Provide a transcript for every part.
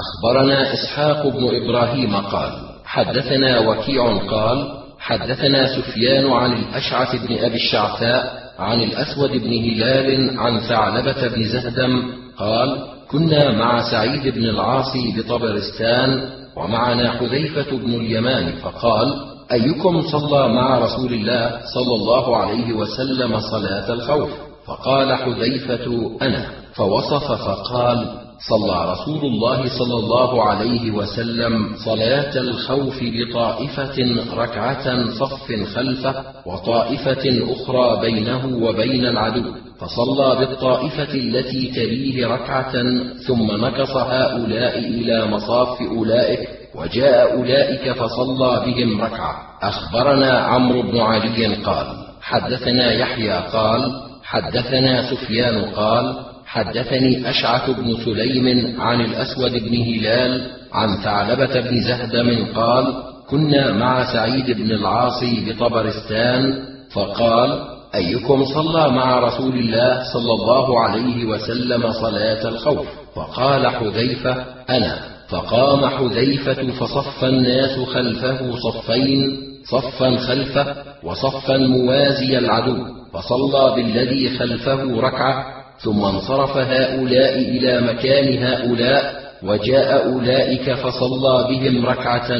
أخبرنا إسحاق بن إبراهيم قال حدثنا وكيع قال حدثنا سفيان عن الأشعث بن أبي الشعثاء عن الأسود بن هلال عن ثعلبة بن زهدم قال كنا مع سعيد بن العاص بطبرستان ومعنا حذيفة بن اليمان فقال أيكم صلى مع رسول الله صلى الله عليه وسلم صلاة الخوف؟ فقال حذيفة أنا. فوصف فقال صلى رسول الله صلى الله عليه وسلم صلاة الخوف بطائفة ركعة صف خلفه وطائفة أخرى بينه وبين العدو فصلى بالطائفة التي تليه ركعة ثم نكص هؤلاء إلى مصاف أولئك وجاء أولئك فصلى بهم ركعة. أخبرنا عمرو بن علي قال حدثنا يحيى قال حدثنا سفيان قال حدثني أشعث بن سليم عن الأسود بن هلال عن ثعلبة بن زهدم قال: كنا مع سعيد بن العاص بطبرستان فقال: أيكم صلى مع رسول الله صلى الله عليه وسلم صلاة الخوف؟ فقال حذيفة: أنا، فقام حذيفة فصف الناس خلفه صفين، صفا خلفه وصفا موازي العدو، فصلى بالذي خلفه ركعة ثم انصرف هؤلاء إلى مكان هؤلاء وجاء أولئك فصلى بهم ركعة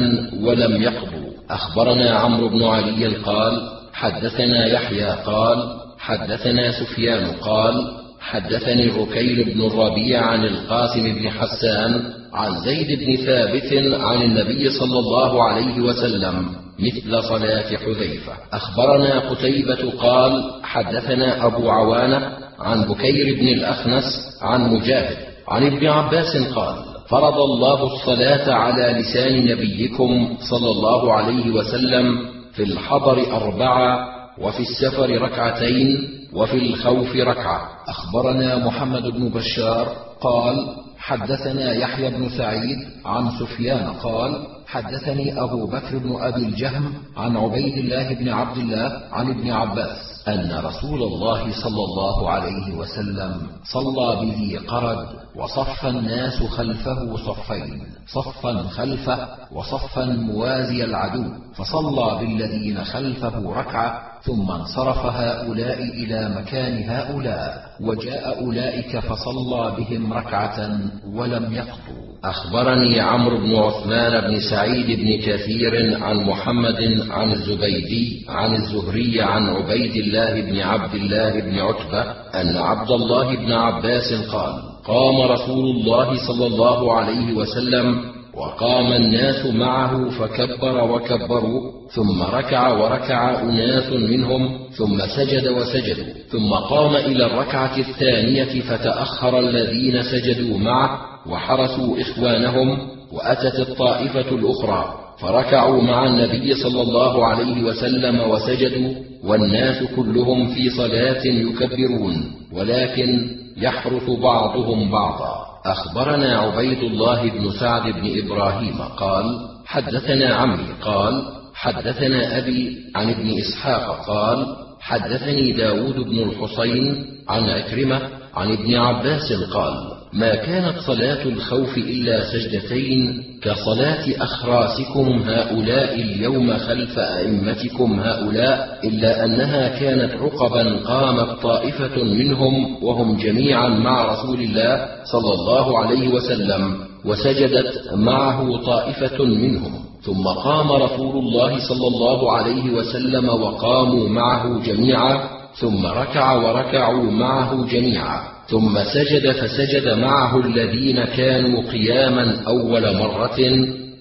ولم يقضوا أخبرنا عمرو بن علي قال حدثنا يحيى قال حدثنا سفيان قال حدثني الركيل بن الربيع عن القاسم بن حسان عن زيد بن ثابت عن النبي صلى الله عليه وسلم مثل صلاة حذيفة. أخبرنا قتيبة قال: حدثنا أبو عوانة عن بكير بن الأخنس عن مجاهد عن ابن عباس قال فرض الله الصلاة على لسان نبيكم صلى الله عليه وسلم في الحضر أربعة وفي السفر ركعتين وفي الخوف ركعة. أخبرنا محمد بن بشار قال حدثنا يحيى بن سعيد عن سفيان قال حدثني أبو بكر بن أبي الجهم عن عبيد الله بن عبد الله عن ابن عباس. أن رسول الله صلى الله عليه وسلم صلى بذي قرد وصف الناس خلفه صفين صفا خلفه وصفا موازي العدو فصلى بالذين خلفه ركعة ثم انصرف هؤلاء إلى مكان هؤلاء وجاء أولئك فصلى بهم ركعة ولم يقضوا. أخبرني عمرو بن عثمان بن سعيد بن كثير عن محمد عن الزبيدي عن الزهري عن عبيد الله بن عبد الله بن عتبة أن عبد الله بن عباس قال قام رسول الله صلى الله عليه وسلم وقام الناس معه فكبر وكبروا ثم ركع وركع أناس منهم ثم سجد وسجدوا ثم قام إلى الركعة الثانية فتأخر الذين سجدوا معه وحرسوا إخوانهم وأتت الطائفة الأخرى فركعوا مع النبي صلى الله عليه وسلم وسجدوا والناس كلهم في صلاة يكبرون ولكن يحرس بعضهم بعضا. أخبرنا عبيد الله بن سعد بن إبراهيم قال حدثنا عمي قال حدثنا أبي عن ابن إسحاق قال حدثني داود بن الحصين عن عكرمة عن ابن عباس قال ما كانت صلاة الخوف إلا سجدتين كصلاة أخراسكم هؤلاء اليوم خلف أئمتكم هؤلاء إلا أنها كانت عقبا قامت طائفة منهم وهم جميعا مع رسول الله صلى الله عليه وسلم وسجدت معه طائفة منهم. ثم قام رسول الله صلى الله عليه وسلم وقاموا معه جميعا ثم ركع وركعوا معه جميعا. ثم سجد فسجد معه الذين كانوا قياما أول مرة.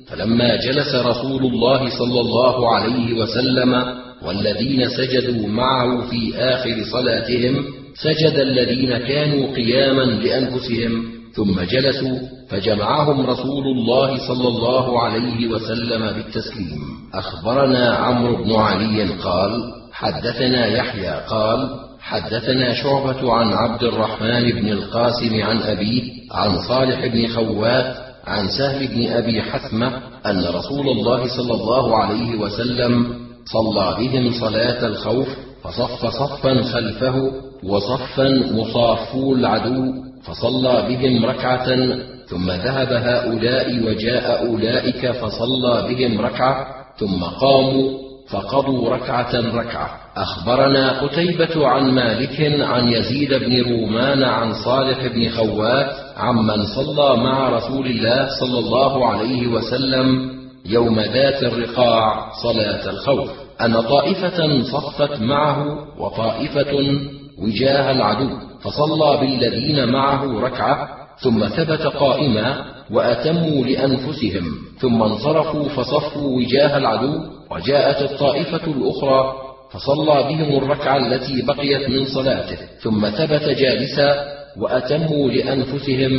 فلما جلس رسول الله صلى الله عليه وسلم والذين سجدوا معه في آخر صلاتهم سجد الذين كانوا قياما لأنفسهم. ثم جلسوا فجمعهم رسول الله صلى الله عليه وسلم بالتسليم. أخبرنا عمرو بن علي قال حدثنا يحيى قال حدثنا شعبة عن عبد الرحمن بن القاسم عن أبيه عن صالح بن خوات عن سهل بن أبي حثمة أن رسول الله صلى الله عليه وسلم صلى بهم صلاة الخوف فصف صفا خلفه وصفا مصافو العدو فصلى بهم ركعة ثم ذهب هؤلاء وجاء أولئك فصلى بهم ركعة ثم قاموا فقضوا ركعة ركعة. أخبرنا قتيبة عن مالك عن يزيد بن رومان عن صالح بن خوات عمن صلى مع رسول الله صلى الله عليه وسلم يوم ذات الرقاع صلاة الخوف. أن طائفة صفت معه وطائفة وجاه العدو فصلى بالذين معه ركعة ثم ثبت قائما وأتموا لأنفسهم ثم انصرفوا فصفوا وجاه العدو وجاءت الطائفة الأخرى فصلى بهم الركعة التي بقيت من صلاته ثم ثبت جالسا وأتموا لأنفسهم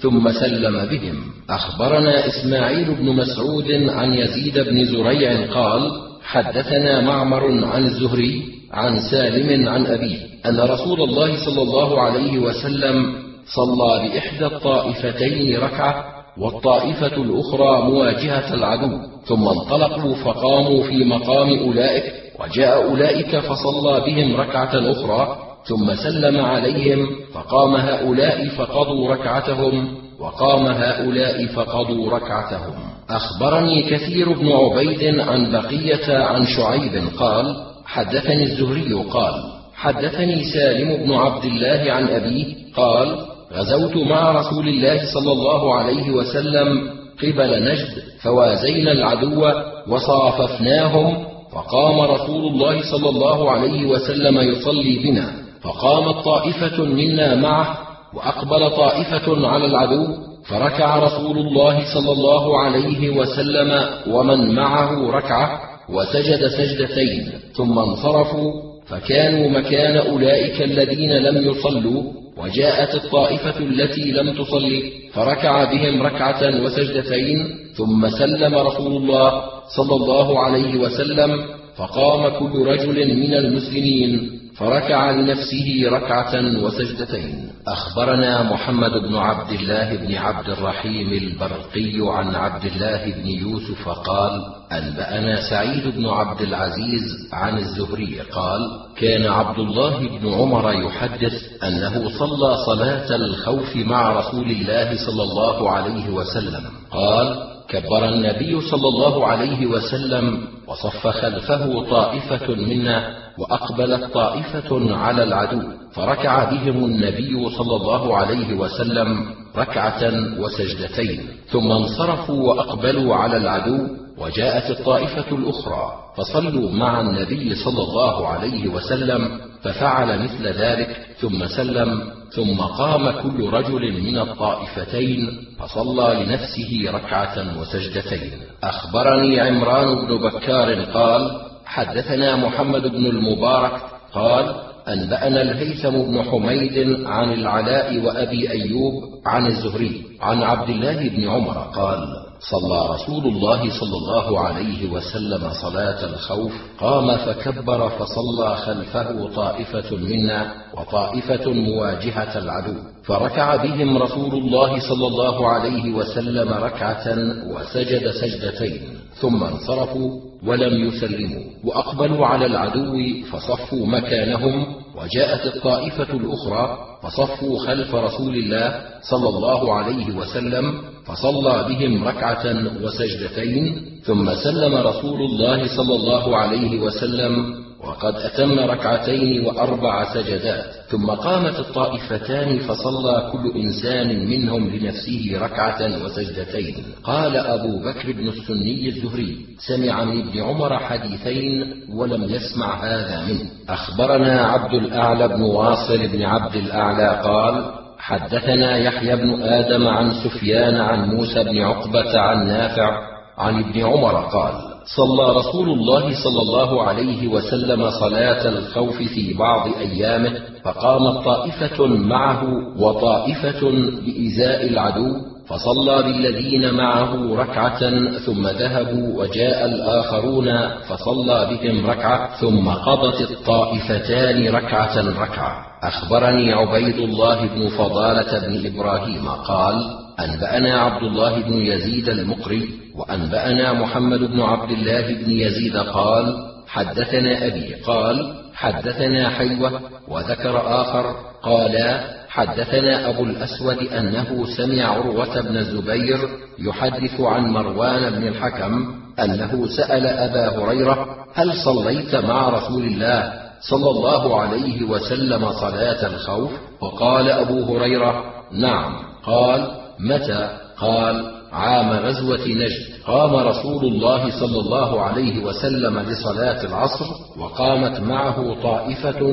ثم سلم بهم. أخبرنا إسماعيل بن مسعود عن يزيد بن زريع قال حدثنا معمر عن الزهري عن سالم عن أبيه أن رسول الله صلى الله عليه وسلم صلى بإحدى الطائفتين ركعة والطائفة الأخرى مواجهة العدو ثم انطلقوا فقاموا في مقام أولئك وجاء أولئك فصلى بهم ركعة أخرى ثم سلم عليهم فقام هؤلاء فقضوا ركعتهم وقام هؤلاء فقضوا ركعتهم. أخبرني كثير بن عبيد عن بقية عن شعيب قال حدثني الزهري قال حدثني سالم بن عبد الله عن أبيه قال غزوت مع رسول الله صلى الله عليه وسلم قبل نجد فوازينا العدو وصاففناهم فقام رسول الله صلى الله عليه وسلم يصلي بنا فقامت طائفة منا معه وأقبل طائفة على العدو فركع رسول الله صلى الله عليه وسلم ومن معه ركعة وسجد سجدتين ثم انصرفوا فكانوا مكان أولئك الذين لم يصلوا وجاءت الطائفة التي لم تصلي فركع بهم ركعة وسجدتين ثم سلم رسول الله صلى الله عليه وسلم فقام كل رجل من المسلمين. فركع لنفسه ركعة وسجدتين. أخبرنا محمد بن عبد الله بن عبد الرحيم البرقي عن عبد الله بن يوسف قال: أنبأنا سعيد بن عبد العزيز عن الزهري قال: كان عبد الله بن عمر يحدث أنه صلى صلاة الخوف مع رسول الله صلى الله عليه وسلم. قال: كبر النبي صلى الله عليه وسلم وصف خلفه طائفة منا وأقبلت طائفة على العدو فركع بهم النبي صلى الله عليه وسلم ركعة وسجدتين ثم انصرفوا وأقبلوا على العدو وجاءت الطائفة الأخرى فصلوا مع النبي صلى الله عليه وسلم ففعل مثل ذلك ثم سلم ثم قام كل رجل من الطائفتين فصلى لنفسه ركعة وسجدتين. أخبرني عمران بن بكار قال حدثنا محمد بن المبارك قال أنبأنا الهيثم بن حميد عن العلاء وأبي أيوب عن الزهري عن عبد الله بن عمر قال صلى رسول الله صلى الله عليه وسلم صلاة الخوف قام فكبر فصلى خلفه طائفة منا وطائفة مواجهة العدو. فركع بهم رسول الله صلى الله عليه وسلم ركعة وسجد سجدتين ثم انصرفوا ولم يسلموا. وأقبلوا على العدو فصفوا مكانهم وجاءت الطائفة الأخرى فصفوا خلف رسول الله صلى الله عليه وسلم فصلى بهم ركعة وسجدتين ثم سلم رسول الله صلى الله عليه وسلم وقد أتم ركعتين وأربع سجدات. ثم قامت الطائفتان فصلى كل إنسان منهم لنفسه ركعة وسجدتين. قال أبو بكر بن السني الزهري سمع من ابن عمر حديثين ولم يسمع هذا منه. أخبرنا عبد الأعلى بن واصل بن عبد الأعلى قال حدثنا يحيى بن آدم عن سفيان عن موسى بن عقبة عن نافع عن ابن عمر قال صلى رسول الله صلى الله عليه وسلم صلاة الخوف في بعض أيامه فقامت طائفة معه وطائفة بإزاء العدو فصلى بالذين معه ركعة ثم ذهبوا وجاء الآخرون فصلى بهم ركعة ثم قضت الطائفتان ركعة ركعة. أخبرني عبيد الله بن فضالة بن إبراهيم قال أنبأنا عبد الله بن يزيد المقري وأنبأنا محمد بن عبد الله بن يزيد قال حدثنا أبي قال حدثنا حيوة وذكر آخر قالا حدثنا أبو الأسود أنه سمع عروة بن الزبير يحدث عن مروان بن الحكم أنه سأل أبا هريرة هل صليت مع رسول الله؟ صلى الله عليه وسلم صلاة الخوف وقال أبو هريرة نعم. قال متى؟ قال عام غزوة نجد. قام رسول الله صلى الله عليه وسلم لصلاة العصر وقامت معه طائفة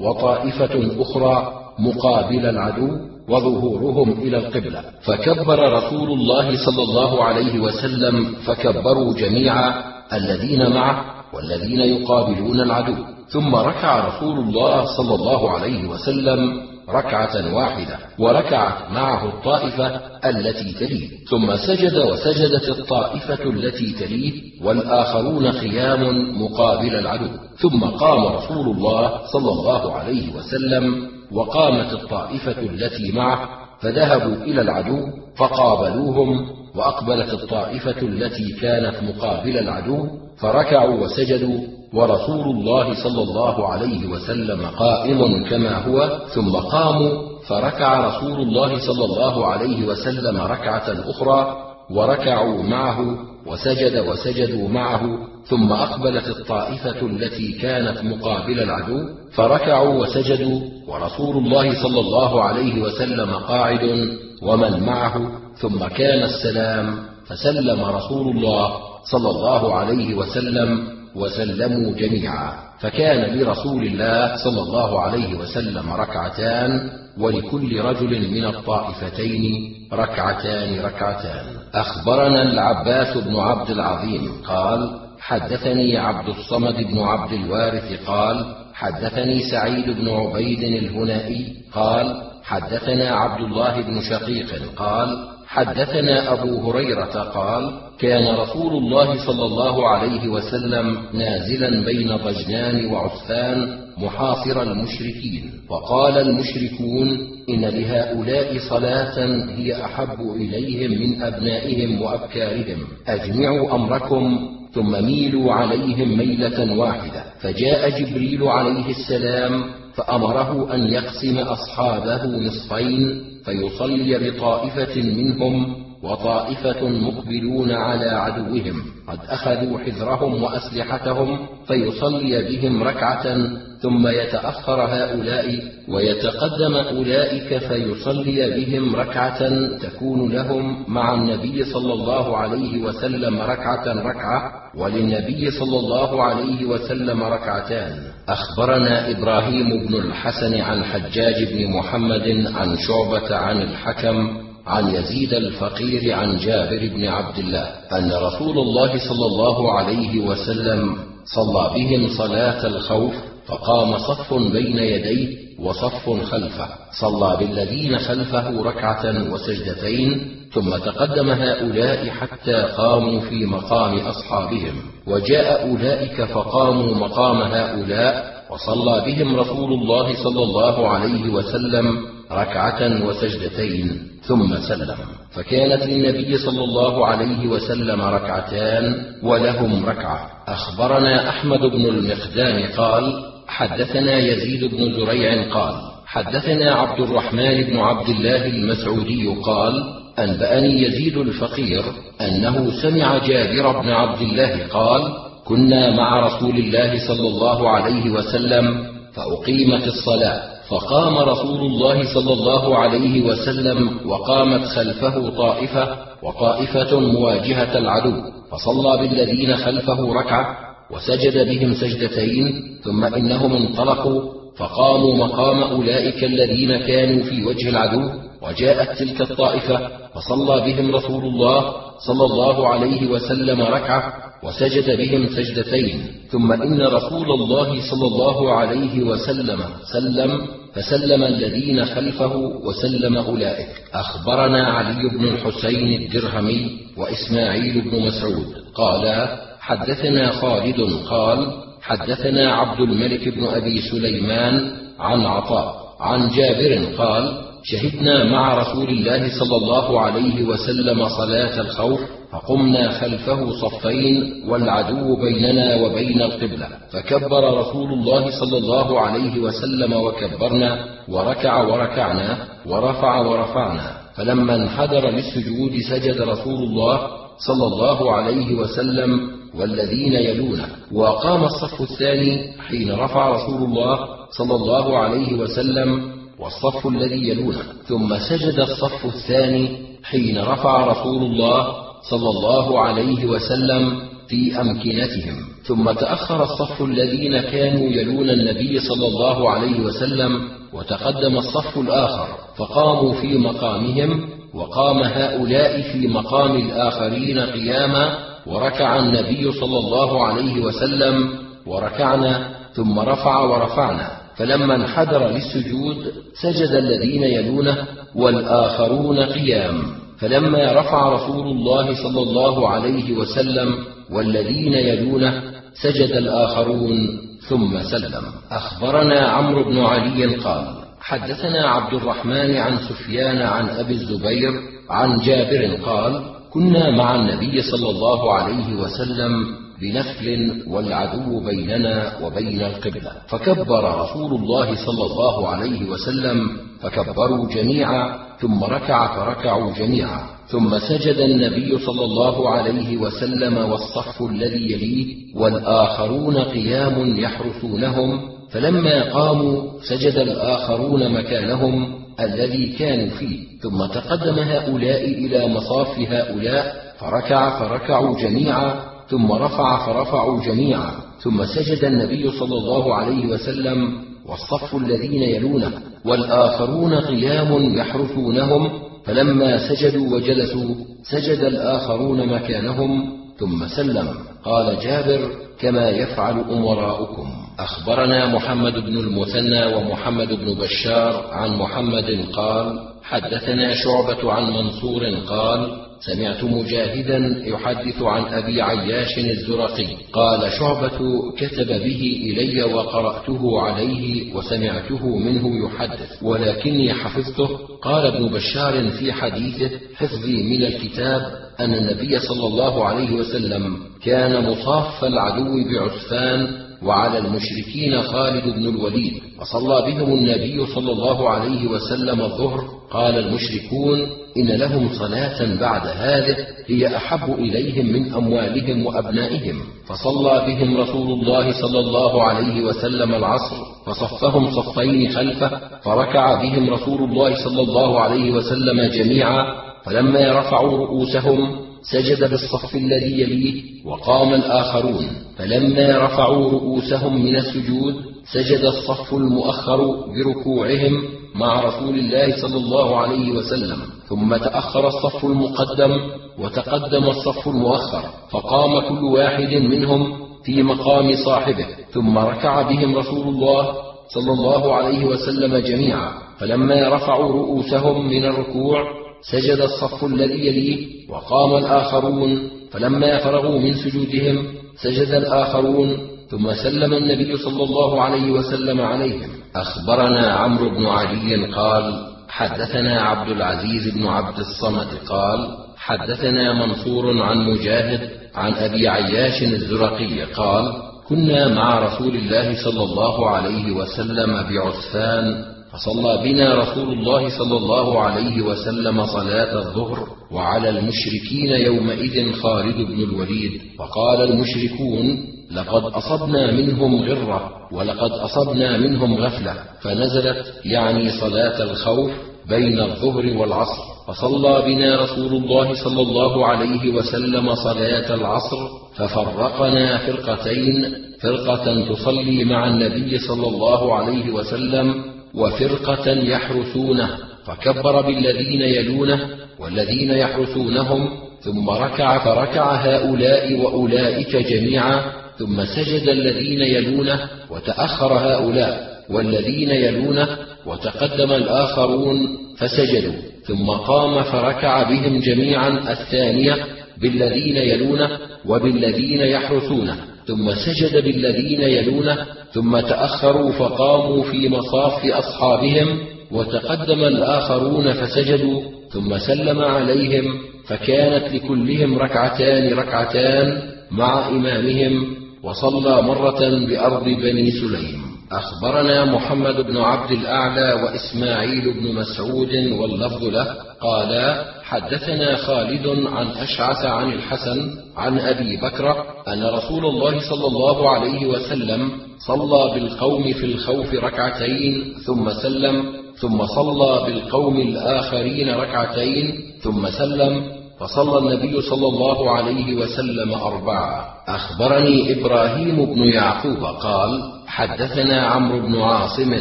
وطائفة أخرى مقابل العدو وظهورهم إلى القبلة. فكبر رسول الله صلى الله عليه وسلم فكبروا جميعا الذين معه والذين يقابلون العدو. ثم ركع رسول الله صلى الله عليه وسلم ركعة واحدة وركعت معه الطائفة التي تليه. ثم سجد وسجدت الطائفة التي تليه والآخرون قيام مقابل العدو. ثم قام رسول الله صلى الله عليه وسلم وقامت الطائفة التي معه فذهبوا إلى العدو فقابلوهم وأقبلت الطائفة التي كانت مقابل العدو فركعوا وسجدوا ورسول الله صلى الله عليه وسلم قائم كما هو ثم قاموا فركع رسول الله صلى الله عليه وسلم ركعة أخرى وركعوا معه وسجد وسجدوا معه ثم أقبلت الطائفة التي كانت مقابل العدو فركعوا وسجدوا ورسول الله صلى الله عليه وسلم قاعد ومن معه ثم كان السلام فسلم رسول الله صلى الله عليه وسلم وسلموا جميعا. فكان لرسول الله صلى الله عليه وسلم ركعتان ولكل رجل من الطائفتين ركعتان ركعتان. أخبرنا العباس بن عبد العظيم قال حدثني عبد الصمد بن عبد الوارث قال حدثني سعيد بن عبيد الهنائي قال حدثنا عبد الله بن شقيق قال حدثنا أبو هريرة قال: كان رسول الله صلى الله عليه وسلم نازلا بين ضجنان وعسفان محاصر المشركين، وقال المشركون: إن لهؤلاء صلاة هي أحب إليهم من أبنائهم وأبكارهم، أجمعوا أمركم ثم ميلوا عليهم ميلة واحدة، فجاء جبريل عليه السلام فأمره أن يقسم أصحابه نصفين فيصلي بطائفة منهم وطائفة مقبلون على عدوهم. قد أخذوا حذرهم وأسلحتهم فيصلي بهم ركعة ثم يتأخر هؤلاء ويتقدم أولئك فيصلي بهم ركعة. تكون لهم مع النبي صلى الله عليه وسلم ركعة ركعة وللنبي صلى الله عليه وسلم ركعتان. أخبرنا إبراهيم بن الحسن عن حجاج بن محمد عن شعبة عن الحكم عن يزيد الفقير عن جابر بن عبد الله أن رسول الله صلى الله عليه وسلم صلى بهم صلاة الخوف فقام صف بين يديه وصف خلفه. صلى بالذين خلفه ركعة وسجدتين ثم تقدم هؤلاء حتى قاموا في مقام أصحابهم. وجاء أولئك فقاموا مقام هؤلاء وصلى بهم رسول الله صلى الله عليه وسلم ركعة وسجدتين ثم سلم. فكانت للنبي صلى الله عليه وسلم ركعتان ولهم ركعة. أخبرنا أحمد بن المقدام قال حدثنا يزيد بن زريع قال حدثنا عبد الرحمن بن عبد الله المسعودي قال أنبأني يزيد الفقير أنه سمع جابر بن عبد الله قال كنا مع رسول الله صلى الله عليه وسلم فأقيمت الصلاة فقام رسول الله صلى الله عليه وسلم وقامت خلفه طائفة وطائفة مواجهة العدو فصلى بالذين خلفه ركعة وسجد بهم سجدتين ثم إنهم انطلقوا فقاموا مقام أولئك الذين كانوا في وجه العدو وجاءت تلك الطائفة فصلى بهم رسول الله صلى الله عليه وسلم ركعة وسجد بهم سجدتين. ثم إن رسول الله صلى الله عليه وسلم سلم فسلم الذين خلفه وسلم أولئك. أخبرنا علي بن الحسين الدرهمي وإسماعيل بن مسعود. قالا حدثنا خالد قال حدثنا عبد الملك بن أبي سليمان عن عطاء عن جابر قال شهدنا مع رسول الله صلى الله عليه وسلم صلاة الخوف فقمنا خلفه صفين والعدو بيننا وبين القبلة فكبر رسول الله صلى الله عليه وسلم وكبرنا وركع وركعنا ورفع ورفعنا فلما انحدر للسجود سجد رسول الله صلى الله عليه وسلم والذين يلونه وقام الصف الثاني حين رفع رسول الله صلى الله عليه وسلم والصف الذي يلونه ثم سجد الصف الثاني حين رفع رسول الله صلى الله عليه وسلم في أمكنتهم. ثم تأخر الصف الذين كانوا يلون النبي صلى الله عليه وسلم وتقدم الصف الآخر. فقاموا في مقامهم وقام هؤلاء في مقام الآخرين قياما وركع النبي صلى الله عليه وسلم وركعنا ثم رفع ورفعنا. فلما انحدر للسجود سجد الذين يلونه والآخرون قيام. فلما رفع رسول الله صلى الله عليه وسلم والذين يلونه سجد الآخرون ثم سلم. أخبرنا عمرو بن علي قال حدثنا عبد الرحمن عن سفيان عن أبي الزبير عن جابر قال كنا مع النبي صلى الله عليه وسلم بنفل والعدو بيننا وبين القبلة. فكبر رسول الله صلى الله عليه وسلم فكبروا جميعا ثم ركع فركعوا جميعا. ثم سجد النبي صلى الله عليه وسلم والصف الذي يليه والآخرون قيام يحرسونهم فلما قاموا سجد الآخرون مكانهم الذي كانوا فيه. ثم تقدم هؤلاء إلى مصاف هؤلاء فركع فركعوا جميعا ثم رفع فرفعوا جميعا ثم سجد النبي صلى الله عليه وسلم والصف الذين يلونه والآخرون قيام يحرسونهم فلما سجدوا وجلسوا سجد الآخرون مكانهم ثم سلم. قال جابر كما يفعل أمراؤكم. أخبرنا محمد بن المثنى ومحمد بن بشار عن محمد قال حدثنا شعبة عن منصور قال سمعت مجاهدا يحدث عن أبي عياش الزرقي. قال شعبة كتب به إلي وقرأته عليه وسمعته منه يحدث ولكني حفظته. قال ابن بشار في حديثه حفظي من الكتاب أن النبي صلى الله عليه وسلم كان مصاف العدو بعسفان وعلى المشركين خالد بن الوليد فصلى بهم النبي صلى الله عليه وسلم الظهر قال المشركون إن لهم صلاة بعد هذه هي أحب إليهم من أموالهم وأبنائهم. فصلى بهم رسول الله صلى الله عليه وسلم العصر فصفهم صفين خلفه فركع بهم رسول الله صلى الله عليه وسلم جميعا فلما رفعوا رؤوسهم سجد بالصف الذي يليه وقام الآخرون. فلما رفعوا رؤوسهم من السجود سجد الصف المؤخر بركوعهم مع رسول الله صلى الله عليه وسلم ثم تأخر الصف المقدم وتقدم الصف المؤخر فقام كل واحد منهم في مقام صاحبه ثم ركع بهم رسول الله صلى الله عليه وسلم جميعا. فلما رفعوا رؤوسهم من الركوع سجد الصف الذي يليه وقام الآخرون. فلما فرغوا من سجودهم سجد الآخرون ثم سلم النبي صلى الله عليه وسلم عليهم. أخبرنا عمرو بن علي قال حدثنا عبد العزيز بن عبد الصمد قال حدثنا منصور عن مجاهد عن أبي عياش الزرقي قال كنا مع رسول الله صلى الله عليه وسلم بعسفان فصلى بنا رسول الله صلى الله عليه وسلم صلاة الظهر وعلى المشركين يومئذ خالد بن الوليد فقال المشركون لقد أصبنا منهم غرة. ولقد أصبنا منهم غفلة فنزلت يعني صلاة الخوف بين الظهر والعصر. فصلى بنا رسول الله صلى الله عليه وسلم صلاة العصر ففرقنا فرقتين فرقة تصلي مع النبي صلى الله عليه وسلم وفرقة يحرسونه فكبر بالذين يلونه والذين يحرسونهم ثم ركع فركع هؤلاء وأولئك جميعا ثم سجد الذين يلونه وتأخر هؤلاء والذين يلونه وتقدم الآخرون فسجدوا ثم قام فركع بهم جميعا الثانية بالذين يلونه وبالذين يحرسونه ثم سجد بالذين يلونه ثم تأخروا فقاموا في مصاف أصحابهم وتقدم الآخرون فسجدوا ثم سلم عليهم فكانت لكلهم ركعتان ركعتان مع إمامهم وصلى مرة بأرض بني سليم. أخبرنا محمد بن عبد الأعلى وإسماعيل بن مسعود واللفظ له قالا حدثنا خالد عن أشعث عن الحسن عن أبي بكر أن رسول الله صلى الله عليه وسلم صلى بالقوم في الخوف ركعتين ثم سلم ثم صلى بالقوم الآخرين ركعتين ثم سلم فصلى النبي صلى الله عليه وسلم أربعة. أخبرني إبراهيم بن يعقوب قال حدثنا عمرو بن عاصم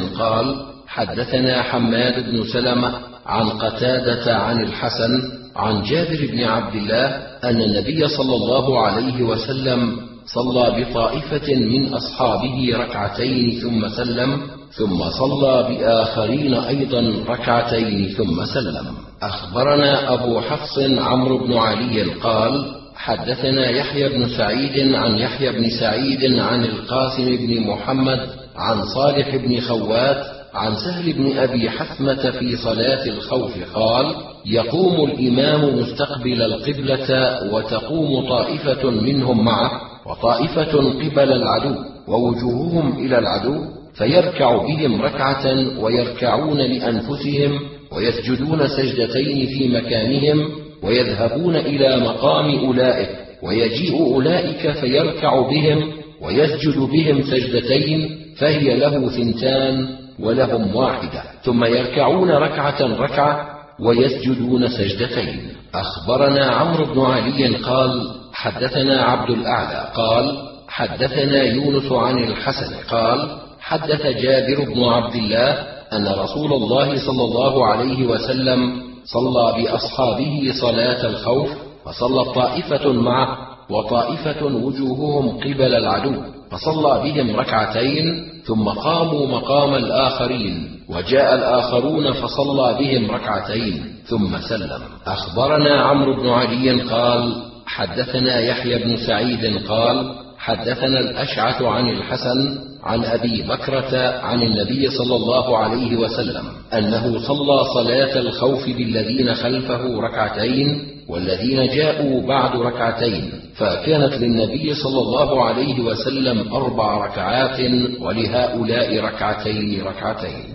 قال حدثنا حماد بن سلمة عن قتادة عن الحسن عن جابر بن عبد الله أن النبي صلى الله عليه وسلم صلى بطائفة من أصحابه ركعتين ثم سلم ثم صلى بآخرين أيضا ركعتين ثم سلم. أخبرنا أبو حفص عمرو بن علي قال حدثنا يحيى بن سعيد عن يحيى بن سعيد عن القاسم بن محمد عن صالح بن خوات عن سهل بن أبي حثمة في صلاة الخوف قال يقوم الإمام مستقبل القبلة وتقوم طائفة منهم معه وطائفة قبل العدو ووجوههم إلى العدو فيركع بهم ركعة ويركعون لأنفسهم ويسجدون سجدتين في مكانهم ويذهبون إلى مقام أولئك ويجيء أولئك فيركع بهم ويسجد بهم سجدتين فهي له ثنتان ولهم واحدة. ثم يركعون ركعة ركعة ويسجدون سجدتين. أخبرنا عمرو بن علي قال حدثنا عبد الأعلى قال حدثنا يونس عن الحسن قال حدث جابر بن عبد الله أن رسول الله صلى الله عليه وسلم صلى بأصحابه صلاة الخوف فصلت طائفة معه وطائفة وجوههم قبل العدو. فصلى بهم ركعتين ثم قاموا مقام الآخرين وجاء الآخرون فصلى بهم ركعتين ثم سلم. أخبرنا عمرو بن علي قال حدثنا يحيى بن سعيد قال حدثنا الأشعث عن الحسن عن أبي بكرة عن النبي صلى الله عليه وسلم أنه صلى صلاة الخوف بالذين خلفه ركعتين والذين جاءوا بعد ركعتين فكانت للنبي صلى الله عليه وسلم أربع ركعات ولهؤلاء ركعتين ركعتين.